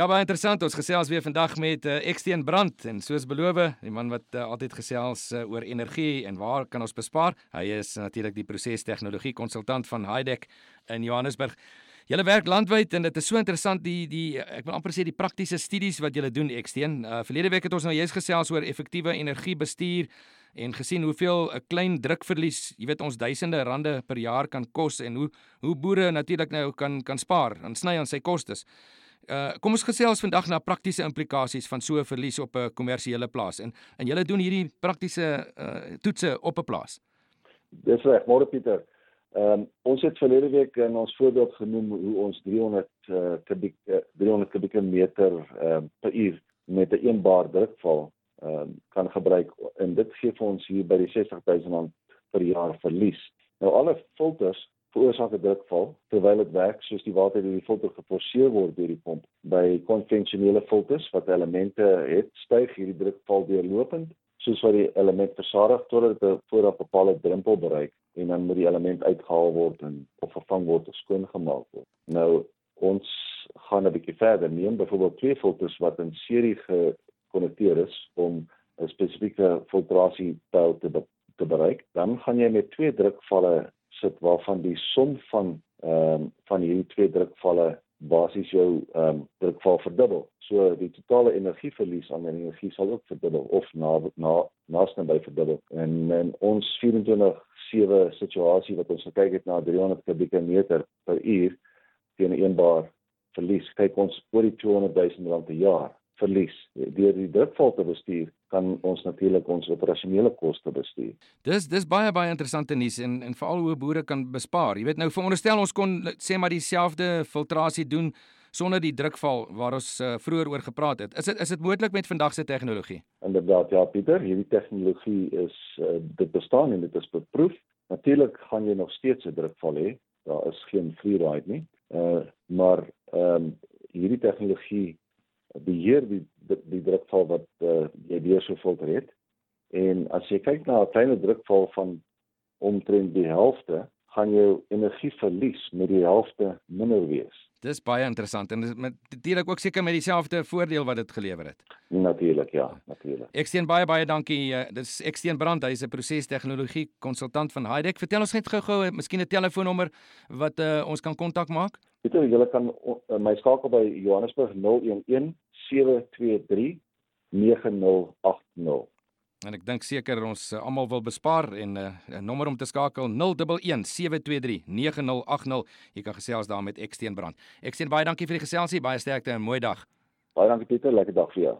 Ja, baie interessant. Ons gesels weer vandag met uh, Eksteen Brand en soos beloof, die man wat uh, altyd gesels uh, oor energie en waar kan ons bespaar. Hy is natuurlik die prosestegnologie konsultant van Heidek in Johannesburg. Julle werk landwyd en dit is so interessant die die ek wil amper sê die praktiese studies wat julle doen Eksteen. Uh, verlede week het ons nou juist gesels oor effektiewe energiebestuur en gesien hoeveel 'n klein drukverlies, jy weet ons duisende rande per jaar kan kos en hoe hoe boere natuurlik nou kan kan spaar en sny aan sy kostes. Uh kom ons gesels vandag na praktiese implikasies van so 'n verlies op 'n kommersiële plaas en en julle doen hierdie praktiese uh toetse op 'n plaas. Dis reg, môre Pieter. Ehm um, ons het verlede week in ons voorbeeld genoem hoe ons 300 uh, kubiek uh, 300 kubieke meter ehm uh, per uur met 'n eenbaar drukval ehm um, kan gebruik en dit gee vir ons hier by die 60000 rand per jaar verlies. Nou alle filters veroorsaak 'n drukval terwyl dit werk soos die water deur die filter geforseer word deur die pomp. By konvensionele filters wat elemente het, styg hierdie drukval deurlopend soos wat die element versadig totdat dit voor 'n bepaalde drempel bereik en dan moet die element uitgehaal word en of vervang word of skoongemaak word. Nou ons gaan 'n bietjie verder neem, byvoorbeeld twee filters wat in serie gekonnekteer is om 'n spesifieke filtrasiepeil te be te bereik, dan gaan jy met twee drukvalle sit waarvan die som van ehm um, van hierdie twee drukvalle basies jou ehm um, drukval verdubbel. So die totale energieverlies aan energie sal ook verdubbel of na na naaste by verdubbel. En in ons 24/7 situasie wat ons gekyk het na 300 kubieke meter per uur teen 'n eenbaar verlies, kyk ons oor die 200 000 rand per jaar verlies. Deur die drukval te bestuur kan ons natuurlik ons operasionele koste bestuur. Dis dis baie baie interessante nuus en en veral hoe boere kan bespaar. Jy weet nou veronderstel ons kon sê maar dieselfde filtrasie doen sonder die drukval waar ons uh, vroeër oor gepraat het. Is dit is dit moontlik met vandag se tegnologie? Inderdaad ja Pieter, hierdie tegnologie is uh, dit bestaan en dit is beproef. Natuurlik gaan jy nog steeds 'n drukval hê. Daar is geen free ride nie. Uh maar ehm um, hierdie tegnologie beheer die die, die drukval wat uh, jy deur so filter het. En as jy kyk na 'n klein drukval van omtrent die helfte, gaan jou energieverlies met die helfte minder wees. Dis baie interessant en met natuurlik ook seker met dieselfde voordeel wat dit gelewer het. Natuurlik ja, natuurlik. Eksteen baie baie dankie. Uh, dis Eksteen Brand, hy is 'n prosestegnologie konsultant van Heidek. Vertel ons net gou-gou, uh, miskien 'n telefoonnommer wat uh, ons kan kontak maak. Weet jy, jy kan uh, my skakel by Johannesburg 011 723 9080. En ek dink seker ons uh, almal wil bespaar en 'n uh, nommer om te skakel 011 723 9080. Jy kan gesels daar met Eksteen Brand. Eksteen baie dankie vir die geselsie, baie sterkte en mooi dag. Baie dankie Pieter, lekker dag vir jou.